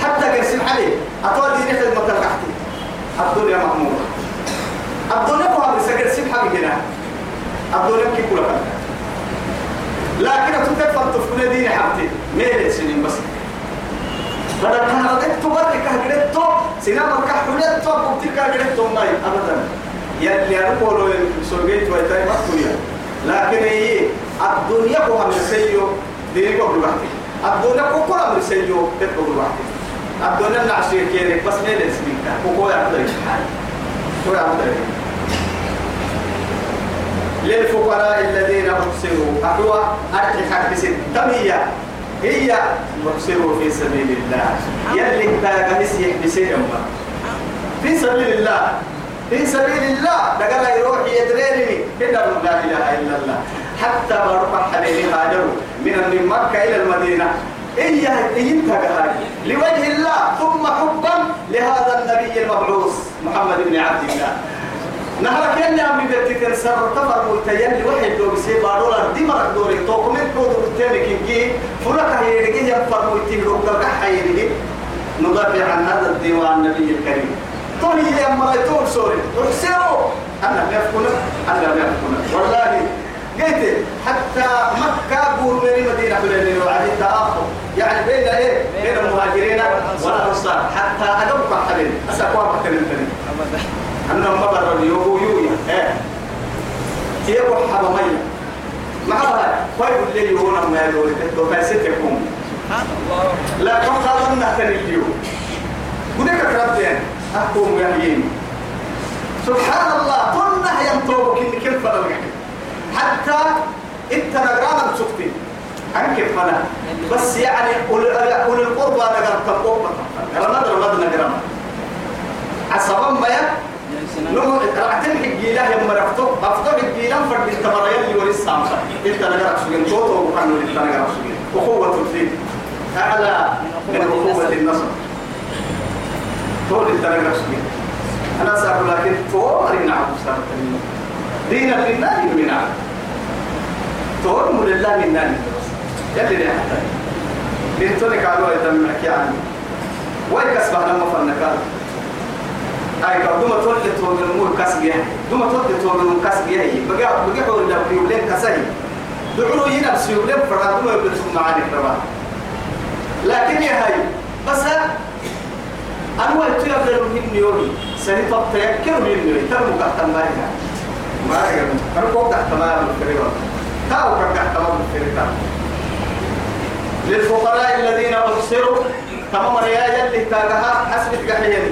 حتى قرسم عليه. أتوا دي نحن ما تلقحتي الدنيا مأمورة الدنيا بقى بس قرسم حبيبنا الدنيا كي كل لكن أتوقع تفكر دين حبتي ميل سنين بس. بدل كان ردت تبرك هجرت تو سينما كحولت تو بتلك هجرت تو ماي أبدا. يلي أنا بقوله سورجيت ويتاي ما تقولي لكن هي الدنيا كوها من سيو ديني كوها بلوحتي الدنيا كوها من سيو تبقى بلوحتي الدنيا نعشير كيري بس ميل اسمك كوكو يعطي حال كوكو يعطي للفقراء الذين أحسنوا أحوى أرحي حق تمية. هي محسنوا في سبيل الله. يلي تاغا نسيح بسيء أمه في سبيل الله. في سبيل الله. دقل يروح يدريني. إلا لا إله إلا الله. حتى بروح حبيبي هاجروا من مكة إلى المدينة. إيه ينتهى لوجه الله. ثم حبا لهذا النبي المبعوث محمد بن عبد الله. نهرك يلي أمي بيتك سر تفر ملتين وحي لو بسي بارولا دي مرق دوري. توكم انتو دورتين كيكي فلك هيرجي ينفر ملتين لو كرك حيرجي ندافع عن هذا الديوان النبي الكريم. طولي يا مرايتون سوري. تحسروا أنا ما يفكنا أنا ما يفكنا والله قلت حتى مكة بور من مدينة حلين وعدي تآخر يعني بين إيه؟ بين المهاجرين والأنصار حتى أدوك حلين أسأقوا مكة من أنا ما بر يوبو يويا. إيه. يبو حبا مية مع هذا فايق اللي يهونا ما يدوري تدو فاسدكم لا كم قالنا تاني اليوم. ودك كربتين أحكم يهيين سبحان الله كنا ينطوبك إن كيف فرق حتى إنت نقرانا بسكتين أنك فنا بس يعني أولي القربى نقرأ تنقوبة نقرأ نقرأ نقرأ عصبا ما نمو رعتم حجيلا يا مرفتو أفتو حجيلا فرد التبريا اللي ورث سامسا. انت نقرأ سجن توتو وكانوا انت نقرأ سجن أخوة الدين أعلى من أخوة النصر. طول انت نقرأ سجن أنا سأقول لكن طول نعم دين لله من عبد؟ طول لله من نان يلي لي حتى؟ بنتوني قالوا يتم حكي عني وين كسبه لما فنكال أي كدوما تولد تولد المول كسبيه دوما تولد تولد المول كسبيه بقى بقى حول لا بيولين كسري دعوا ينفس يولين فرادوما يبلسوا معاني كربا لكن يا هاي بس أنا وقت يقدر من يومي. سني طب تيكر من يومي. ترمو قحتم بايها ما يقدر أنا كوك تحت ما بالفريق تاو كوك تحت ما بالفريق للفقراء الذين أحصروا تمام رياجا اللي تاجها حسب قحيين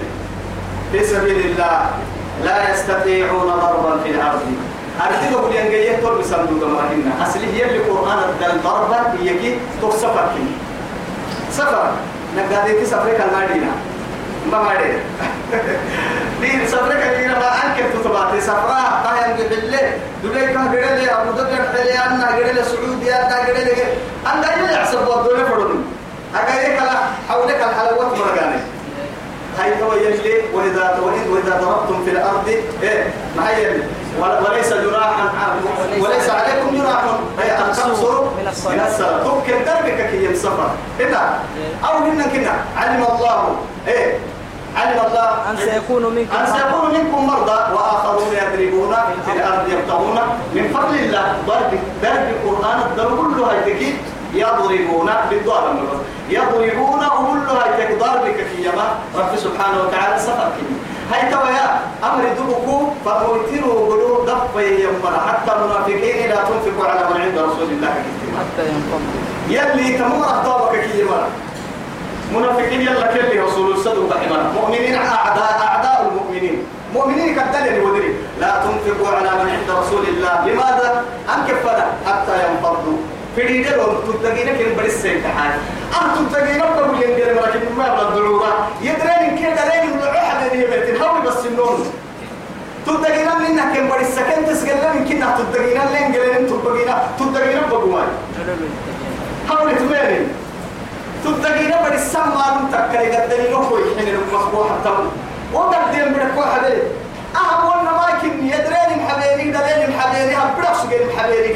في سبيل الله لا يستطيعون ضربا في الأرض. أرتبوا بلينجية تول بسندوق مراهنة أصلي هي اللي قرآن الدل ضربا هي كي تسفر كي. سفر. نقادي سفر كالمادينة ما مادينة دين سفرك كثيرا ما أنك تتبعت سفرا قايم بالله دولي كه غيرل أبو ظبي حلي أنا غيرل سعودي أنا غيرل أنا غيرل يحسب ودولة فرضون أجايك لا حولك الحلوات مرجاني هاي هو يلي وإذا وإذ وإذا ضربتم في الأرض. إيه ما هي وليس جراحا وليس عليكم جراح. أي أن تقصروا من الصلاة. تمكن دربك كي ينسفر إذا أو هنا كنا. علم الله. إيه علم الله. أن سيكون منكم أن سيكون منكم مرضى. وآخرون يضربون في الأرض يبتغون. من فضل الله. ضرب ضرب القرآن الضرب كله هيتكي يضربون بالضرب يضربون كله هيتكي ضربك كيما رب سبحانه وتعالى سفر كيما هاي تويا أمر دبكو فقلتلوا قلوب ضف يمنا حتى المنافقين لا تنفقوا على من عند رسول الله حتى ينفضوا يلي تمر أخطابك كيما منافقين يلا كل رسول الصدق رحمنا مؤمنين أعداء أعداء المؤمنين. مؤمنين كالدليل ودري لا تنفقوا على من عند رسول الله. لماذا؟ أنكفنا حتى ينفضوا. في رجالهم تتقين كن بريس سيتحان أم تتقين أبقوا ينقل مركب ما يبقى الضرورة يدرين كده درين من العحة اللي يبتن هاوي بس النوم تتقين منك كن بريس سكن تسقل من كنا تتقين لين قلن تتقين تتقين أبقوا ماي هاوي تمارين تتقين بريس سما نتكري قدني نخوي حين المخبوح التم وقدم بدك واحد أهم ولا ما يمكن يدرين محبيني دلين محبيني هبرك سجين محبيني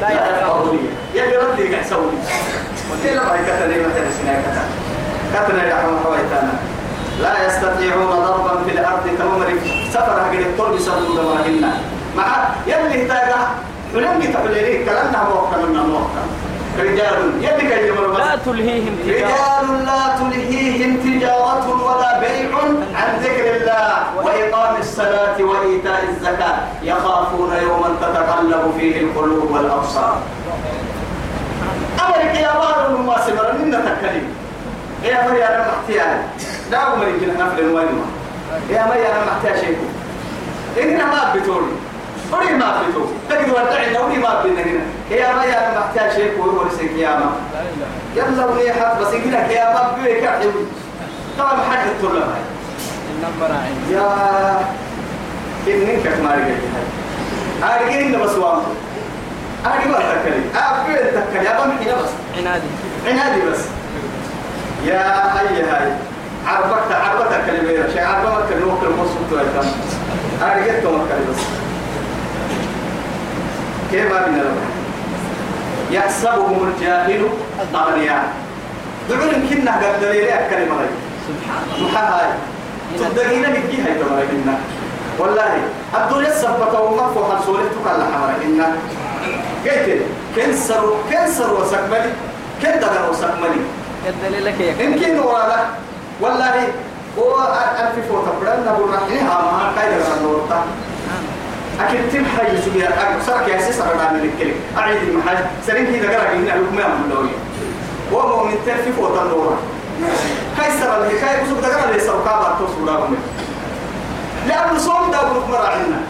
لا يفقهون يلي ردي حمد حويتانا لا يستطيعون ضربا في الأرض كممر سفر هجر الطرب سبب دمائنا مع يلي تاجا ولم يتحللي كلامنا موقتا منا موقتا رجال لا تلهيهم تجارة. رجال لا تلهيهم تجارة ولا بيع عن ذكر الله وإقام الصلاة وإيتاء الزكاة. يخافون يوما تتقلب فيه القلوب والأبصار. أمرك يا بار ما سمر من تكلم يا مريم أنا محتيا لا أمرك نفل الوالمة يا مريم أنا محتيا شيء. إننا ما بتقولي ولي ما بتقول تجد ودعنا ولي ما بينا هنا يا محتيا شيء وهو لسه قيامة. يلا ولي حد بس يقول لك يا رب بيك أحيوي طبعا ما حد النمبر عين يا إنك ما رجعت هاي أرجعين بس وام أرجع ما تكلم يا بام حين بس. عنادي. عنادي بس. يا هاي هاي عربك عربك كلمة يا شيخ عربك كلمة كلمة صوت ولا كم أرجعت ما كلمة بس كيف ما بينا يحسبهم الجاهل أغنياء. دعوا كنا قد دليل كلمة هاي سبحان الله. تدقينا هاي تمام إنا والله الدنيا السبتة ومقفو حصولة تقال حمرا إنا قلت كنسر كنسر وسكملي كن دقر وسكملي الدليل لك يمكن ورانا. والله هو ألف بدنا نقول رحيها ما كايد النورتا أكيد تم حي سبيا أكثر كيسس أنا من الكلام أعيد المحاج. سرين كذا قرأ إن لكم يا مولوي ومؤمن تلف فوت النورة كيسر اللي كاي بسوق دقرا اللي سوكا باتو سوراهم لأنه صوم دا بروك مراعينا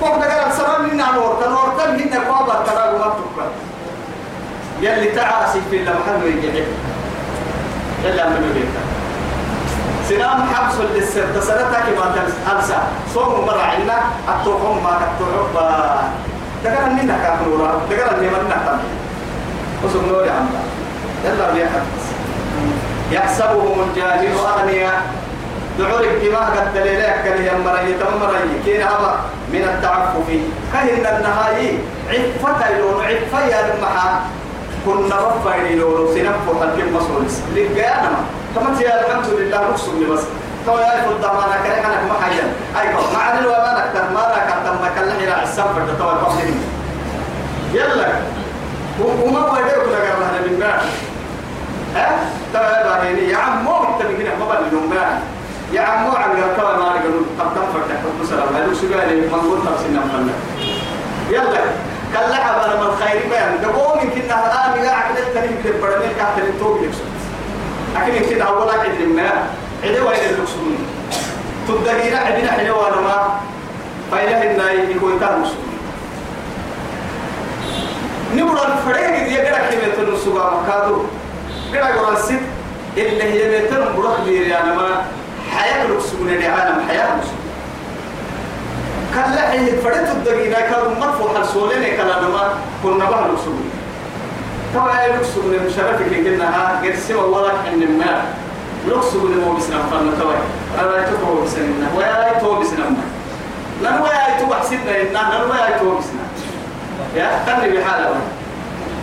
فوق دقرا سرام لنا نورتا نورتا لنا قوابا ترى وما تبقى يلي تعاسي في اللمحن ويجي إلا من بيتك سلام حبس للسر. تسرتك ما تنسى صوم مرة عنا. التوقم ما كتوعب تقرا لنا كافورا تقرا لنا من نحتم وصم نوري عمدا يلا بيحد يحسبهم الجاهل أغنياء. دعورك كما قد دليلك كان يمري تمري كين أبا من التعفف. كهن النهاية عفة يلون. عفة يا المحا كنا رفع يلون. سنفو حلق المسؤولس لقيانا كما تيا الحمد لله نقصم لي بس. تو يا فضل ما أنا كان أنا ما حيا. ايكو مع ان ما نكتر ما نكتر ما كان إلى السفر تو القصدين يلا. وما بدأ كنا قرنا من بعد. ها؟ هذه يا عم مو أنت من هنا ما بدل من بعد. يا عم مو عن قرطة ما نقول قدام فتح قدام سلام هذا شو قال لي؟ ما نقول تفسيرنا فلنا يلا. كلا عبارة من الخير بيان. دقوم يمكن التاني يقدر بدل كاتل التوب يكسر لكن يمكن أولا عدل ما عدل وين اللقسون تبدأ عدنا حلوة ما؟ فإله الناي يكون كان مسلم نبرا الفريق دي قرأ كلمة النسوة مكادو. قرأ قرا الست اللي هي بيتن بروح دي يعني ما حياة لقسون دي عالم حياة لقسون كلا حين فريت الدقيقة كانوا مرفوع السولين كلا ما كنا بها لقسون طبعا لقسون مشرفك قلنا ها قرسي والله حن ما. لقسون مو بسنا فلنا توي. أنا يتوه بسنا ويا يتوه بسنا لن ويا يتوه بسنا لن ويا يتوه بسنا يا تني بحالة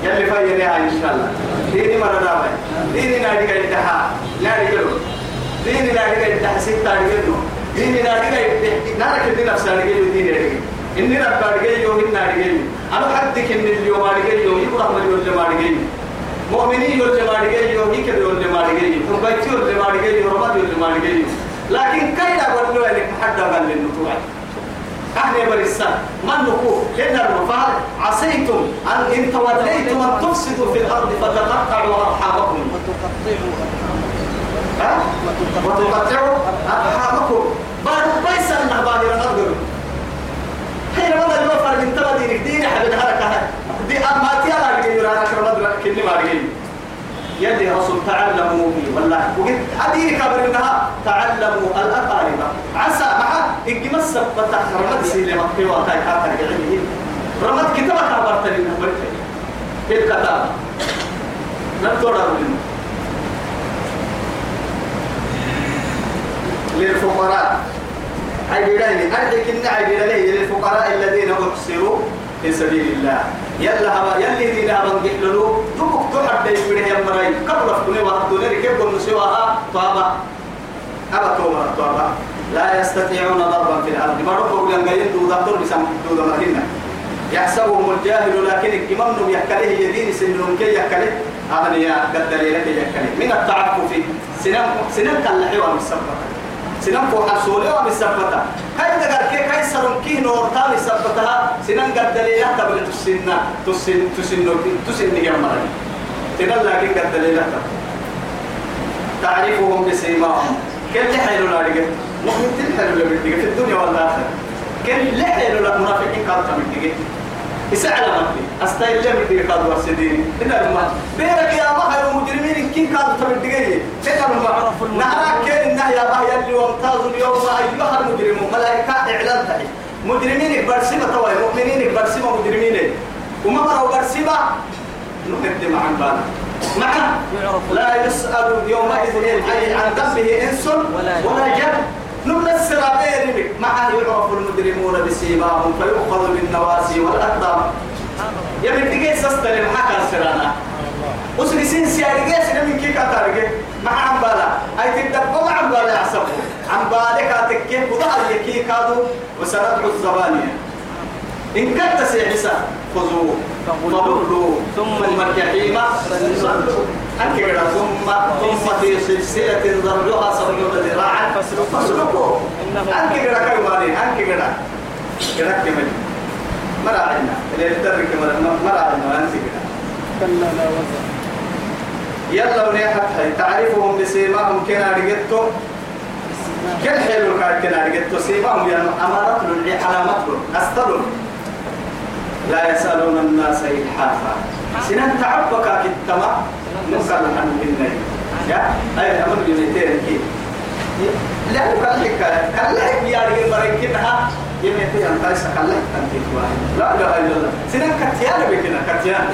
يلي فايني هاي إن شاء الله. ديني مرة دابا ديني نادي قاعد يدها نادي قلو ديني نادي قاعد يدها ستة قلو ديني نادي قاعد نارك الدين نفسه نادي قلو ديني نادي إني رب نادي قلو إني نادي قلو أنا حدك إن اليوم يبرح من اليوم قلو مؤمنين لما رجعي هيك رجعي تبعتي يقول لما رجعي رمضان لما رجعي لكن كيف أقول له إنك محدد قال للنطوع أهل بريسان من نقول إن الرفال عصيتم. أن إن توليتم أن تفسدوا في الأرض فتقطعوا أرحامكم. وتقطعوا ها؟ وتقطعوا أرحامكم. بعد بيس أن باهر الأرض. حين ماذا الوفر من تبا دينك ديني حبيب هركة دي أما تيالا رجل يرانا كرمد كني ما رجل يدي رسول تعلموا بي. والله وقلت أديني كبر إنها تعلموا الأقارب. عسى مع إجي مسك فتح رمد سيلي مكي وطاي كاتر قعيني رمد كتابة كبرت لنا بركة. الكتابة. نبتورا لنا للفقراء عيداني أرحك إن عيداني للفقراء الذين أحسروا في سبيل الله. يلا هوا يلي دينا من قحللو دمك تحد يبره يا مرأي. قبل فكني وحدوني ركب النسواها طابة. أبا تومر طابة. لا يستطيعون ضربا في الأرض. ما لأن قيل دودا دور بسم دودا مرهنة. يحسبهم الجاهل لكن الكمام يحكله يدين سنهم كي يحكله أغنياء قد دليلك يحكله من التعفف. سنم سنم كان لحيوة مسبطة سنم فوق حصولي ومسبطة كاي دقر كي كاي سرم كي نور تاني سبطها سنم قد دليلك تبغي تسن تسن تسن تسن يمرني سنم لكن قد دليلك تعرفهم بسيماهم. كل حيلو لا رجع مؤمن تلحلو لا في الدنيا والآخرة. كل حيلو لا منافقين كارتا من يسعى مكي أستايل لم يدري قاد ورسدين إن الماء بيرك يا هاي المجرمين كين قاد تبدي إن الماء نهارك ما يلي وامتاز اليوم أيها المجرمون. ملائكة إعلان تحي مجرمين برسمة توي مؤمنين برسمة مجرمين. وما مروا برسمة نقدم عن بالنا معه لا يسأل يومئذ عن ذنبه إنس ولا جن. نمسر بيرك معه يعرف المجرمون بسيماهم فيؤخذ بالنواسي والأقدام. يا من تجي سستلم حكى سرانا. وسني سين سياري جيس من كي كتارجع مع عمبالا أي تدبوا مع عمبالا يحسبوا عمبالك أتكيه وضع يكي كادو وسندعو الزبانية إن كنت سيحسا خذوه. فغلوه ثم صلوا أنك ثم ثم في سلسلة ذرعها سبعون ذراعا فاسلكوه. أنك كذا كيواني أنك كذا كذا كمل ما راعينا اللي يترك ما راعينا أنت كذا كلا لا وزن يلا هاي. تعرفهم بسيماهم كنا رجعتوا كل حلو كان كنا رجعتوا سيماهم يعني أمارات علامات له أستلوا لا يسألون الناس إلحافا. سنان تعبك كتما نسأل عن النبي يا؟ أي أمر يمتين كي. لا كلك كلك يا رجل بركنها يمتين أنت ليس كلك أنت لا لا الله. سنان كتيان بكنا كتيان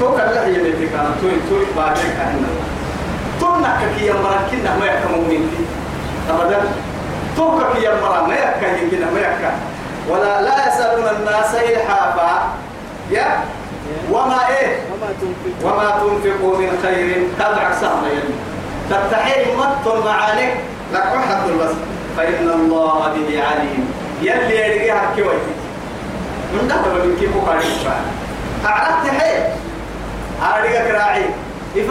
تو كلك يمتين كان توي توي بعدين كهنا تو نكك يا مركنا ما يكمل منك أبدا تو كك يا مرا ما يكمل ما يكمل ولا لا يسألون الناس إلحافا يا وما إيه وما تنفق وما تنفقوا من خير تبع سهل يلي تتحيل مط معانك لك واحد بس فإن الله به عليم يلي يلقيها كويتي من ده من كيف قال أعرفت حيل أريك راعي حيل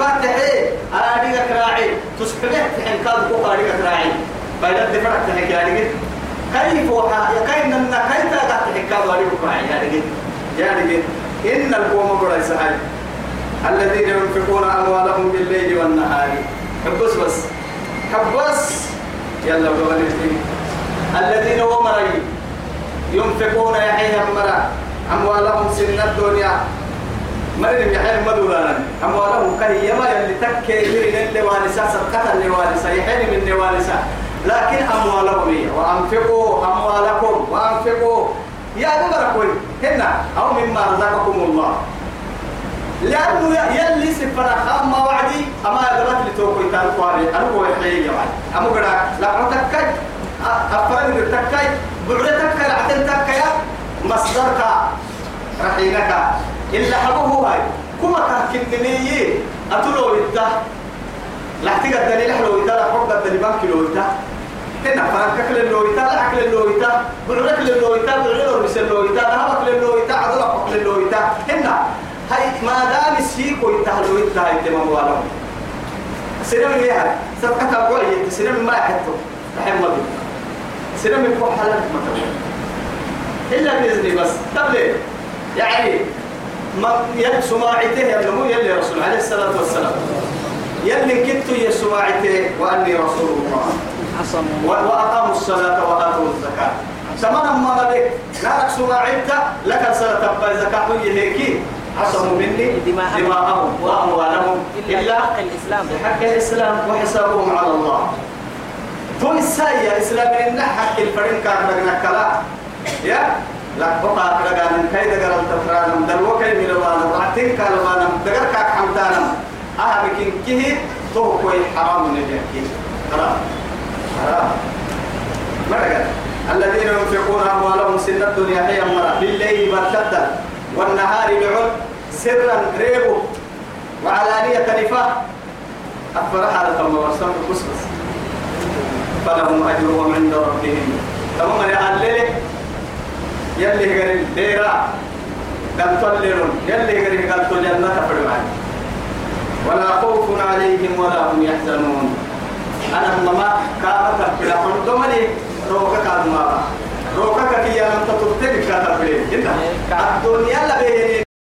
أريك راعي تسحبه تحن كاد بوك أريك راعي بعد دفعت تحكي أريك كيف وحا كيف نن كيف تحت حكاد أريك راعي يعني يعني إن القوم برا سهل. الذين ينفقون أموالهم بالليل والنهار. حبس بس. حبس. يلا بغني الذين هم ينفقون يحيى مرا أموالهم سن الدنيا. مرن يحيى مدولانا أموالهم كهي يما يلي تكي من اللي وارسا سبقة اللي من اللي لكن أموالهم هي. وأنفقوا أموالكم وأنفقوا. يا نبركوي هنا أو مما رزقكم الله. لأنه يلي سفر خام ما وعدي أما يدرك لتوكل تالقواري أنا هو يحيي يا معي أما قرأ لا تكاي أفرد تكاي بعد تكاي عتن تكاي مصدرك رحينك إلا حبوه هاي. كما كنتني أتلو إنت لا تقدر دليل حلو إنت لا حب الدليل بانك لو إنت هنا فرنكك للويتا لعك للويتا بعرك للويتا بعرك للويتا ذهبك للويتا عضلك للويتا هنا هاي ما دام السيك ويتهلو يتها يتمم والهم سينما ليها سبقة أقول يت سينما ما يحطه. محمد سينما يكون حلال مثلا إلا بإذن بس. طب ليه؟ يعني ما سماعته يلمو يلي رسول عليه الصلاة والسلام. يلي كنت يا سماعته وأني رسول الله. وأقاموا الصلاة وآتوا الزكاة. سمنا ما ملك نارك سماعته لك الصلاة تبقى زكاة هي هيك عصموا مني دماءهم. وأموالهم إلا بحق الإسلام. بحق الإسلام وحسابهم على الله. تو السايا إسلام إن حق الفرين كان لنا كلا يا مرقا الذين ينفقون أموالهم سن الدنيا هي مرة. بالليل مرتدا والنهار بعد سرا ريبو. وعلانية نفاق أفرح على ثم ورسم بكسبس. فلهم أجرهم عند ربهم. تمام يا الليل يلي غير ديرا. قال تلرون يلي غير قال جنة فرمان ولا خوف عليهم ولا هم يحزنون. أنا ماما كابا كبلا حندمني روكا كادما روكا كي يا لم تطلب كاتبلين الدنيا لا بيني